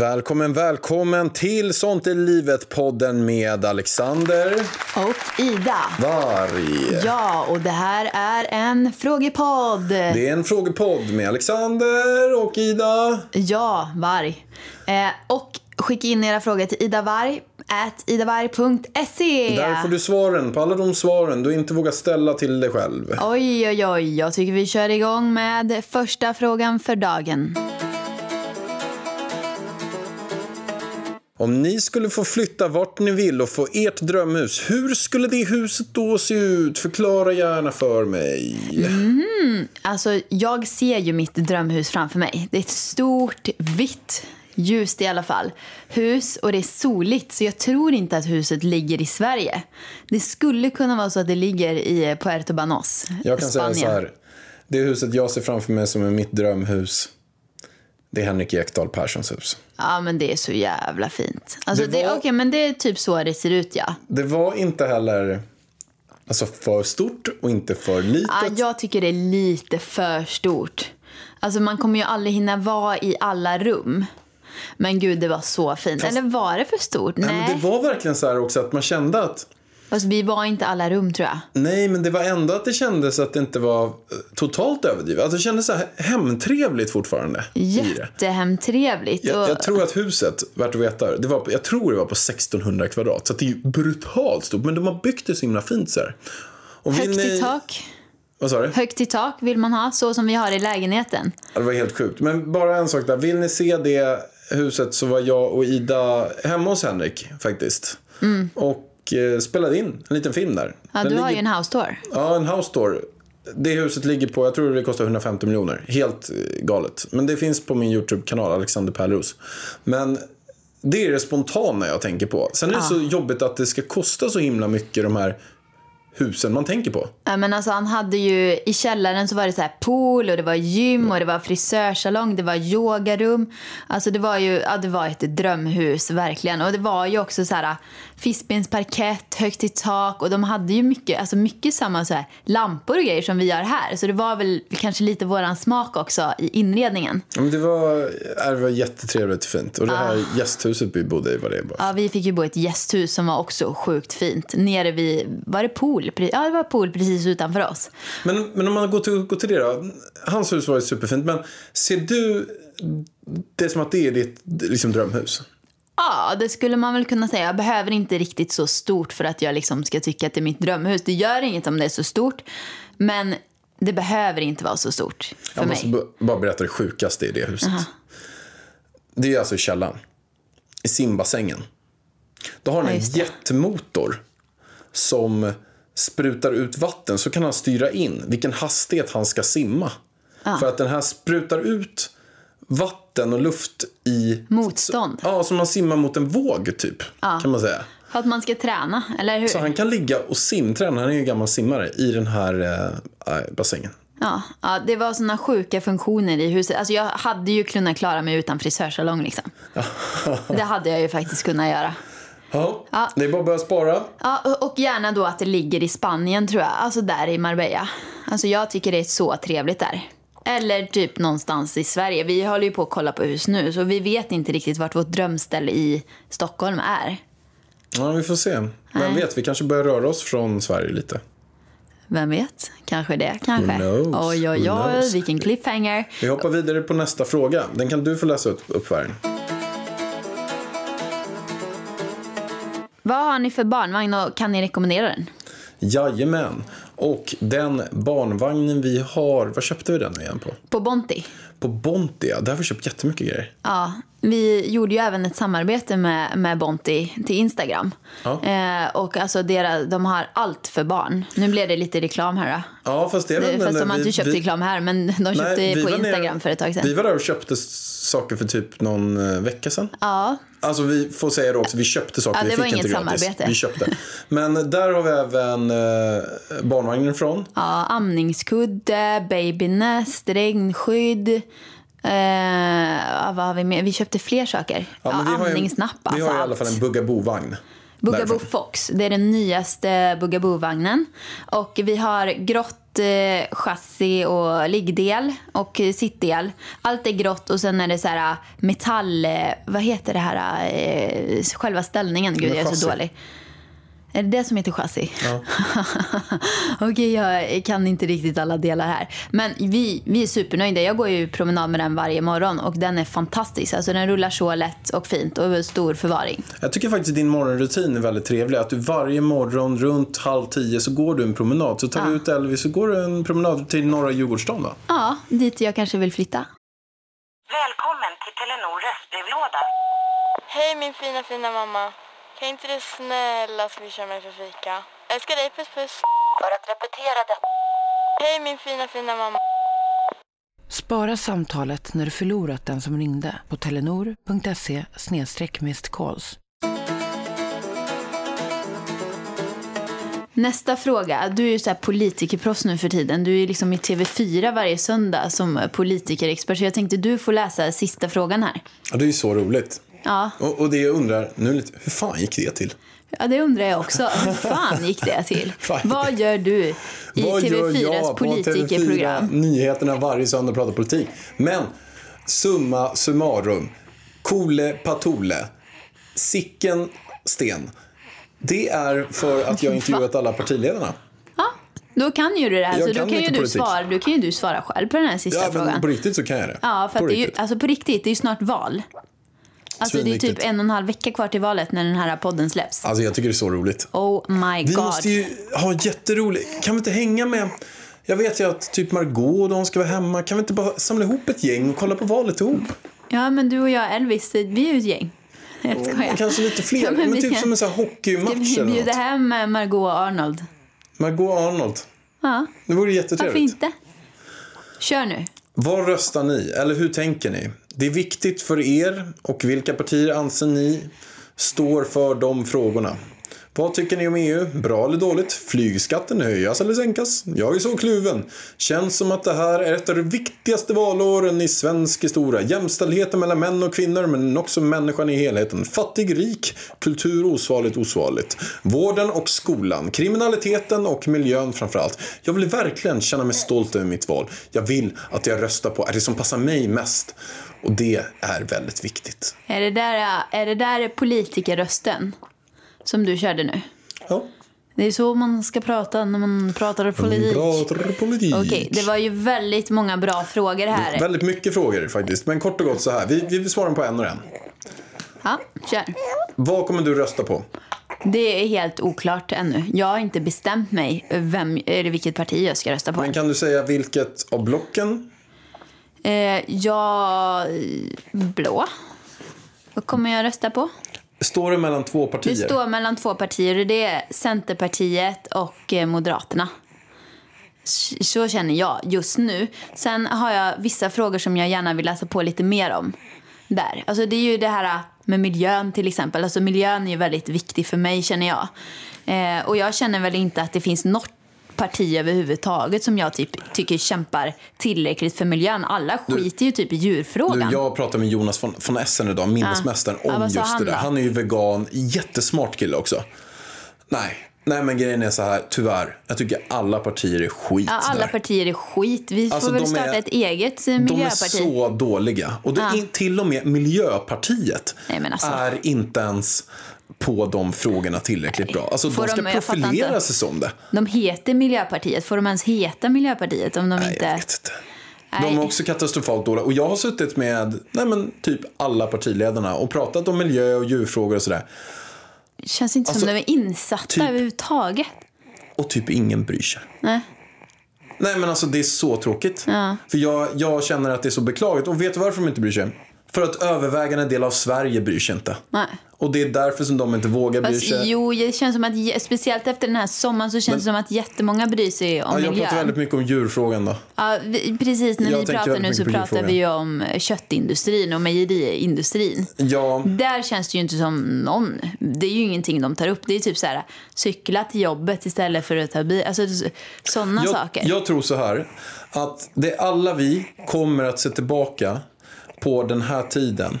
Välkommen, välkommen till Sånt är livet-podden med Alexander Och Ida. Varg. Ja, och det här är en frågepodd. Det är en frågepodd med Alexander och Ida. Ja, Varg. Eh, och skicka in era frågor till idavarg at idavarg.se. Där får du svaren på alla de svaren du inte vågar ställa till dig själv. Oj, oj, oj. Jag tycker vi kör igång med första frågan för dagen. Om ni skulle få flytta vart ni vill och få ert drömhus, hur skulle det huset då se ut? Förklara gärna för mig. Alltså, jag ser ju mitt drömhus framför mig. Det är ett stort, vitt, ljust i alla fall, hus och det är soligt så jag tror inte att huset ligger i Sverige. Det skulle kunna vara så att det ligger i Puerto Banos, Jag kan säga Spanien. så här. Det huset jag ser framför mig som är mitt drömhus, det är Henrik Ekdahl Perssons hus. Ja, men det är så jävla fint. Alltså, Det det var- Okej, men det är typ så det ser ut, ja. Det var inte heller alltså, för stort och inte för litet. ja. Jag tycker det är lite för stort. Alltså, man kommer ju aldrig hinna vara i alla rum. Men gud, det var så fint. Eller var det för stort? Nej, Nej. men det var verkligen så här också att man kände att Fast vi var inte alla rum, tror jag. Nej, men det var ändå att det kändes att det inte var eh, totalt överdrivet. Alltså det kändes så här hemtrevligt fortfarande. Jättehemtrevligt. Jag, och- jag tror att huset, värt att veta, det var, jag tror det var på 1600 kvadrat. Så det är ju brutalt stort. Men de har byggt det så himla fint så här. Och Högt ni- i tak. Vad sa du? Högt i tak vill man ha, så som vi har i lägenheten. Ja, Det var helt sjukt. Men bara en sak där. Vill ni se det huset så var jag och Ida hemma hos Henrik faktiskt. Och eh, spelade in en liten film där. Ja, Den du har ju ligger- en house tour. Ja, en house tour. Det huset ligger på, jag tror det kostar 150 miljoner. Helt eh, galet. Men det finns på min YouTube-kanal, Alexander Pärleros. Men det är det spontana jag tänker på. Sen är det så jobbigt att det ska kosta så himla mycket de här husen man tänker på. Ja, men alltså, han hade ju, I källaren så var det så pool och det var gym och det var frisörsalong, det var yogarum. Alltså det var ju ja, det var ett drömhus verkligen. Och det var ju också så här fiskbensparkett, högt i tak och de hade ju mycket, alltså mycket samma så här, lampor och grejer som vi har här. Så det var väl kanske lite våran smak också i inredningen. Ja, Men det, var, det var jättetrevligt och fint. Och det här gästhuset vi bodde i var det bara. Ja, vi fick ju bo i ett gästhus som var också sjukt fint. Nere vid, var det pool? Pre- Ja, det var pool precis utanför oss. Men, men om man går till, går till det då. Hans hus var ju superfint. Men ser du det som att det är ditt liksom, drömhus? Ja, det skulle man väl kunna säga. Jag behöver inte riktigt så stort för att jag liksom ska tycka att det är mitt drömhus. Det gör inget om det är så stort. Men det behöver inte vara så stort för Jag måste mig. bara berätta det sjukaste i det huset. Det är alltså i källaren. I simbassängen. Då har han Ja, en jättemotor som sprutar ut vatten. Så kan han styra in vilken hastighet han ska simma. För att den här sprutar ut vatten och luft i... Motstånd. Ja, som man simmar mot en våg typ. Kan man säga. För att man ska träna, eller hur? Så han kan ligga och simträna, han är ju gammal simmare, i den här eh, bassängen. Ja, ja, det var såna sjuka funktioner i huset. Alltså jag hade ju kunnat klara mig utan frisörsalong liksom. Det hade jag ju faktiskt kunnat göra. Ja, Ja. det är bara att börja spara. Ja, och- gärna då att det ligger i Spanien tror jag. Alltså där i Marbella. Alltså jag tycker det är så trevligt där. Eller typ någonstans i Sverige. Vi håller ju på att kolla på hus nu så vi vet inte riktigt vart vårt drömställe i Stockholm är. Ja, vi får se. Vem vet, vi kanske börjar röra oss från Sverige lite. Vem vet? Kanske det, kanske. Who knows? Oj, oj, oj, vilken cliffhanger. Vi hoppar vidare på nästa fråga. Den kan du få läsa upp, upp. Vad har ni för barnvagn och kan ni rekommendera den? Jajamän. Och den barnvagnen vi har, vad köpte vi den igen på? På Bonti. På Bontia. Där har vi köpt jättemycket grejer. Ja, vi gjorde ju även ett samarbete med, med Bonti till Instagram. Ja. Eh, och alltså deras, de har allt för barn. Nu blev det lite reklam här Ja, fast det är väl... Fast men de har inte köpt vi- reklam här, men de köpte Nej, vi på var nere- Instagram för ett tag sedan. Vi var där och köpte saker för typ någon eh, vecka sedan. Ja, Alltså vi får säga det också, vi köpte saker, Ja, det vi var fick inte gratis. samarbete. Vi köpte. Men där har vi även eh, barnvagnen ifrån. ja, amningskudde, babynest, regnskydd. Eh, vad har vi mer? Vi köpte fler saker. Ja, men vi har ju- Vi alltså har i alla fall en Bugaboo-vagn. Bugaboo därifrån. Fox, det är den nyaste Bugaboo-vagnen. Och vi har grått eh, chassi och liggdel och eh, sittdel. Allt är grått och sen är det så här metall... Eh, vad heter det här? Eh, själva ställningen. Gud, jag är så dålig. Är det det som heter chassi? Ja. Okej, jag kan inte riktigt alla delar här. Men vi, vi är supernöjda. Jag går ju promenad med den varje morgon och den är fantastisk. Alltså den rullar så lätt och fint och stor förvaring. Jag tycker faktiskt din morgonrutin är väldigt trevlig. Att du varje morgon runt halv tio så går du en promenad. Så tar du ut Elvis så går du en promenad till norra Djurgårdsstaden va? Ja, dit jag kanske vill flytta. Välkommen till Telenor röstbrevlåda. Hej min fina fina mamma. Kan inte du snälla swisha mig för fika? Älskar dig, puss puss. För att repetera detta. Hej min fina fina mamma. Spara samtalet när du förlorat den som ringde på telenor.se calls. Nästa fråga. Du är ju så här politikerproffs nu för tiden. Du är liksom i TV4 varje söndag som politikerexpert. Så jag tänkte du får läsa sista frågan här. Ja, det är ju så roligt. Ja, Och, och det jag undrar nu lite, hur fan gick det till? ja det undrar jag också. Hur fan gick det till? Vad gör du i Vad gör TV4s jag på politikerprogram? TV4 Nyheterna varje söndag pratar politik. Men summa summarum. Kole Patole. Sicken Sten. Det är för att jag intervjuat alla partiledarna. Ja, då kan ju du det här. Jag Så då kan kan ju du svara, du kan ju du svara själv på den här sista Ja, frågan. på riktigt så kan jag det. Ja, för på det är ju, alltså på riktigt, det är ju snart val. Alltså det är typ en och en halv vecka kvar till valet när den här podden släpps. Alltså jag tycker det är så roligt. Oh my Vi god. måste ju ha jätteroligt. Kan vi inte hänga med... Jag vet ju att typ Margot och de ska vara hemma. Kan vi inte bara samla ihop ett gäng och kolla på valet ihop? Ja, men du och jag, Elvis, vi är ju ett gäng. Jag skojar. Kanske lite fler. Ja, men vi typ kan- som en sån här Ska hockeymatch vi eller bjuda något. hem eh, Margot och Arnold? Margot och Arnold. Ja, Det vore varför jättetrevligt. inte? Kör nu. Vad röstar ni? Eller hur tänker ni? Det är viktigt för er och vilka partier anser ni står för de frågorna? Vad tycker ni om EU? Bra eller dåligt? Flygskatten höjas eller sänkas? Jag är så kluven. Känns som att det här är ett av de viktigaste valåren i svensk historia. Jämställdheten mellan män och kvinnor men också människan i helheten. Fattig, rik, kultur osvarligt, osvarligt. Vården och skolan, kriminaliteten och miljön framförallt. Jag vill verkligen känna mig stolt över mitt val. Jag vill att jag röstar på är det som passar mig mest. Och det är väldigt viktigt. Är det där, är det där politikerrösten som du körde nu? Ja, Det är så man ska prata när man pratar politik. pratar politik. Okej, det var ju väldigt många bra frågor här. Väldigt mycket frågor faktiskt. Men kort och gott så här. Vi, vi svarar på en och en. Ja, kör. Vad kommer du rösta på? Det är helt oklart ännu. Jag har inte bestämt mig vem, eller vilket parti jag ska rösta på. Men kan du säga vilket av blocken? Eh, jag... Blå. Vad kommer jag rösta på? Står det mellan två partier? Det står mellan två partier och det är Centerpartiet och eh, Moderaterna. Så känner jag just nu. Sen har jag vissa frågor som jag gärna vill läsa på lite mer om. Där. Alltså det är ju det här med miljön till exempel. Alltså miljön är ju väldigt viktig för mig känner jag. Eh, och jag känner väl inte att det finns något parti överhuvudtaget som jag typ tycker kämpar tillräckligt för miljön. Alla skiter ju typ i Du, djurfrågan. jag pratade med Jonas von, von Essen idag, minnesmästaren, Ja, om sa just det där. Han är ju vegan, jättesmart kille också. Nej, nej men grejen är så här, tyvärr. Jag tycker alla partier är skit Ja, alla där. partier är skit. Vi Alltså, får väl de är- starta ett eget eh, De är miljöparti. så dåliga. Och det Ja. är till och med Miljöpartiet Nej, alltså. är inte ens på de frågorna tillräckligt bra. Alltså Får de ska de- profilera sig som det. De heter Miljöpartiet. Får de ens heta Miljöpartiet om de Nej, inte... jag vet inte. De är också katastrofalt dåliga. Och jag har suttit med nej men, typ alla partiledarna och pratat om miljö och djurfrågor och sådär. känns inte Alltså, som de är insatta typ- överhuvudtaget. Och typ ingen bryr sig. Nej. Nej men alltså det är så tråkigt. Ja. För jag, jag känner att det är så beklagligt. Och vet du varför de inte bryr sig? För att övervägande del av Sverige bryr sig inte. Nej. Och det är därför som de inte vågar bry Fast, sig. jo, det känns som att, speciellt efter den här sommaren så känns det som att jättemånga bryr sig om Ja, jag pratar miljön. väldigt mycket om djurfrågan då. Ja, vi, precis, när Jag vi pratar nu så pratar vi ju om köttindustrin och mejeriindustrin. Ja, Där känns det ju inte som någon. Det är ju ingenting de tar upp. Det är typ så här, cykla till jobbet istället för att ta bil. Alltså sådana jag, saker. jag tror så här. Att det alla vi kommer att se tillbaka på den här tiden.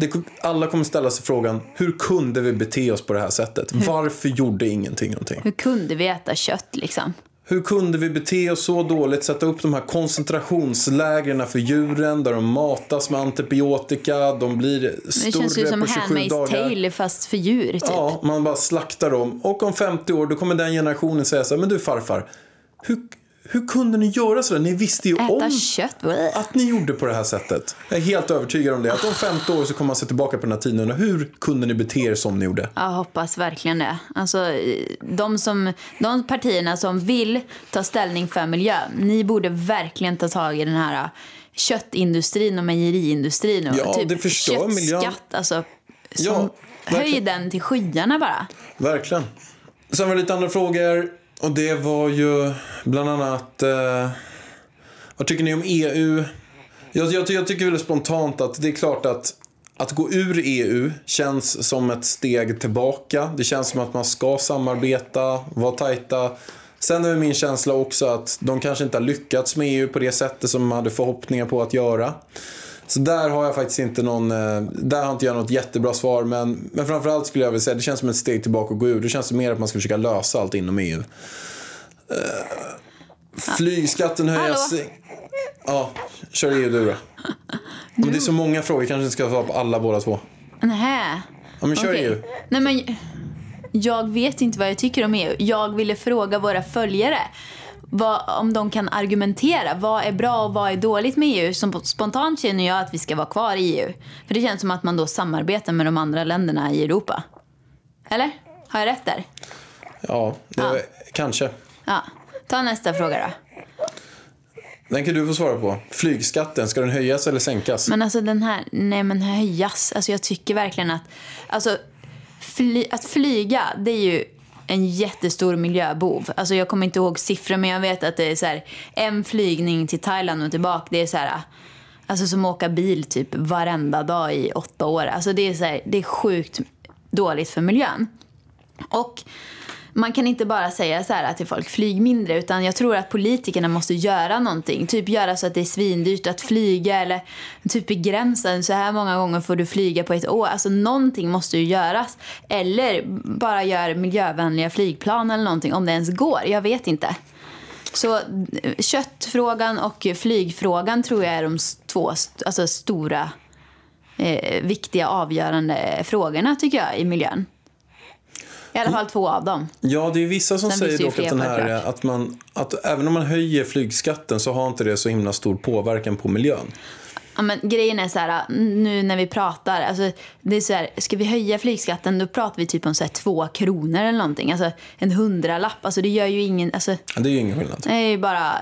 Det, alla kommer ställa sig frågan, hur kunde vi bete oss på det här sättet? Varför gjorde ingenting någonting? Hur kunde vi äta kött liksom? Hur kunde vi bete oss så dåligt, sätta upp de här koncentrationslägren för djuren där de matas med antibiotika, de blir Det känns ju större som på 27 Handmaid's dagar. tale fast för djur typ. Ja, man bara slaktar dem. Och om 50 år då kommer den generationen säga så här, men du farfar, hur, hur kunde ni göra så där? Ni visste ju Äta om kött? Att ni gjorde på det här sättet. Jag är helt övertygad om det. Att om 50 år så kommer man se tillbaka på den här tiden hur kunde ni bete er som ni gjorde? Jag hoppas verkligen det. Alltså, de, som, de partierna som vill ta ställning för miljön, ni borde verkligen ta tag i den här köttindustrin och mejeriindustrin. Och Ja, typ det förstör miljön. köttskatt, Alltså, som, Ja, höj den till skyarna bara. Verkligen. Sen var det lite andra frågor. Och det var ju bland annat... Eh, vad tycker ni om EU? Jag, jag, jag tycker väl spontant att det är klart att att gå ur EU känns som ett steg tillbaka. Det känns som att man ska samarbeta, vara tajta. Sen är min känsla också att de kanske inte har lyckats med EU på det sättet som man hade förhoppningar på att göra. Så där har jag faktiskt inte någon, eh, där har inte jag något jättebra svar. Men, men framförallt skulle jag vilja säga, det känns som ett steg tillbaka att gå ur. Det känns mer att man ska försöka lösa allt inom EU. Eh, flygskatten höjas. Hallå? Ja, kör EU du då. Om det är så många frågor kanske inte ska svara på alla båda två. Nähä. Ja, men kör Okej. EU. Nej, men jag vet inte vad jag tycker om EU. Jag ville fråga våra följare vad, om de kan argumentera. Vad är bra och vad är dåligt med EU? Som spontant känner jag att vi ska vara kvar i EU. För det känns som att man då samarbetar med de andra länderna i Europa. Eller? Har jag rätt där? Ja, det, Ja. kanske. Ja. Ta nästa fråga då. Den kan du få svara på. Flygskatten, ska den höjas eller sänkas? Men alltså den här, nej men höjas. Alltså jag tycker verkligen att, alltså fly, att flyga det är ju en jättestor miljöbov. Alltså jag kommer inte ihåg siffror men jag vet att det är så här en flygning till Thailand och tillbaka. Det är så här, alltså som att åka bil typ varenda dag i åtta år. Alltså det är så här, det är sjukt dåligt för miljön. Och man kan inte bara säga så här till folk, flyg mindre, utan jag tror att politikerna måste göra någonting. Typ göra så att det är svindyrt att flyga eller typ begränsa, så här många gånger får du flyga på ett år. Alltså någonting måste ju göras. Eller bara gör miljövänliga flygplan eller någonting, om det ens går. Jag vet inte. Så köttfrågan och flygfrågan tror jag är de två alltså, stora eh, viktiga avgörande frågorna tycker jag i miljön. I alla fall två av dem. Ja, det är vissa som Sen säger dock att, den här, att, man, att även om man höjer flygskatten så har inte det så himla stor påverkan på miljön. Ja, men grejen är så här, nu när vi pratar, alltså, det är så här, ska vi höja flygskatten då pratar vi typ om så här, två kronor eller någonting. Alltså en hundralapp, alltså det gör ju ingen, alltså, Ja, Det är ju ingen skillnad. det är ju bara,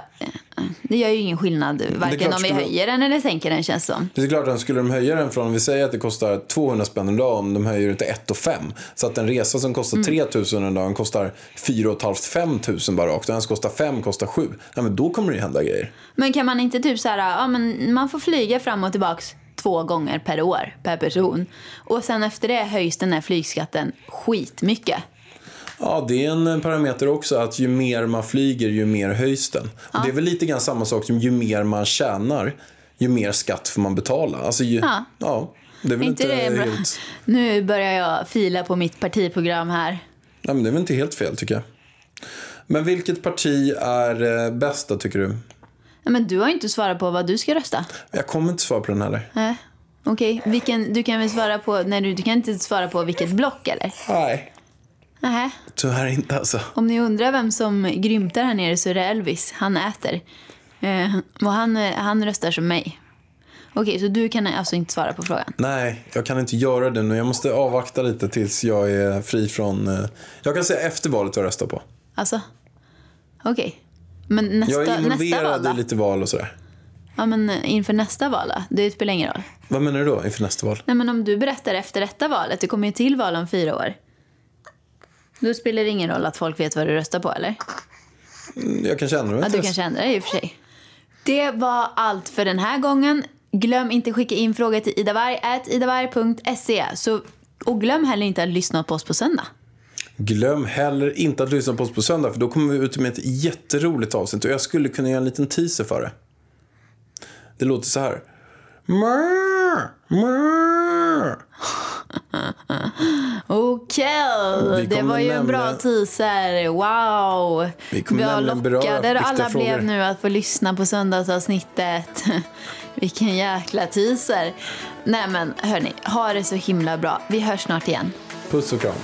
det gör ju ingen skillnad varken om vi höjer den eller sänker den känns som. Det är klart att skulle de höja den från, vi säger att det kostar 200 spänn en dag, om de höjer det till 1 och 5. Så att en resa som kostar 3 000 en dag kostar 4 500 5 000 bara rakt. Och den som kostar 5 kostar 7. Ja, men då kommer det ju hända grejer. Men kan man inte typ så här, ja men man får flyga fram och tillbaks två gånger per år per person. Och sen efter det höjs den här flygskatten skitmycket. Ja, det är en parameter också att ju mer man flyger, ju mer höjs den. Och det är väl lite grann samma sak som ju mer man tjänar, ju mer skatt får man betala. Alltså, ju, Ja. ja. Det är väl inte inte, det helt... Nu börjar jag fila på mitt partiprogram här. Nej, men det är väl inte helt fel tycker jag. Men vilket parti är eh, bäst tycker du? Ja, Men du har inte svarat på vad du ska rösta. Jag kommer inte svara på den heller. Nej. Okej, Vilken- du kan väl svara på, nej du, du kan inte svara på vilket block eller? Nej. Nähä. Tyvärr inte alltså. Om ni undrar vem som grymtar här nere så är det Elvis. Han äter. Eh, och han, eh, han röstar som mig. Okej, så du kan alltså inte svara på frågan? Nej, jag kan inte göra det nu. Jag måste avvakta lite tills jag är fri från... eh, Jag kan säga efter valet vad jag röstar på. Alltså? Okej. Men nästa, Jag är nästa val involverad i lite val och sådär. Ja, men inför nästa val då? Det spelar ingen roll. Vad menar du då inför nästa val? Nej, men om du berättar efter detta valet, det kommer ju till val om fyra år. Då spelar det ingen roll att folk vet vad du röstar på, eller? Jag kanske ändrar mig Ja, du kanske ändrar dig i och för sig. Det var allt för den här gången. Glöm inte skicka in frågor till idavarg.idavarg.se. Och glöm heller inte att lyssna på oss på söndag. Glöm heller inte att lyssna på oss på söndag för då kommer vi ut med ett jätteroligt avsnitt och jag skulle kunna göra en liten teaser för det. Det låter så här. Mör, mör. Okej, det var ju en bra teaser. Wow! Vi kommer beröra lockade alla frågor. blev nu att få lyssna på söndagsavsnittet. Vilken jäkla teaser. Nej men hörni, ha det så himla bra. Vi hörs snart igen. Puss och kram.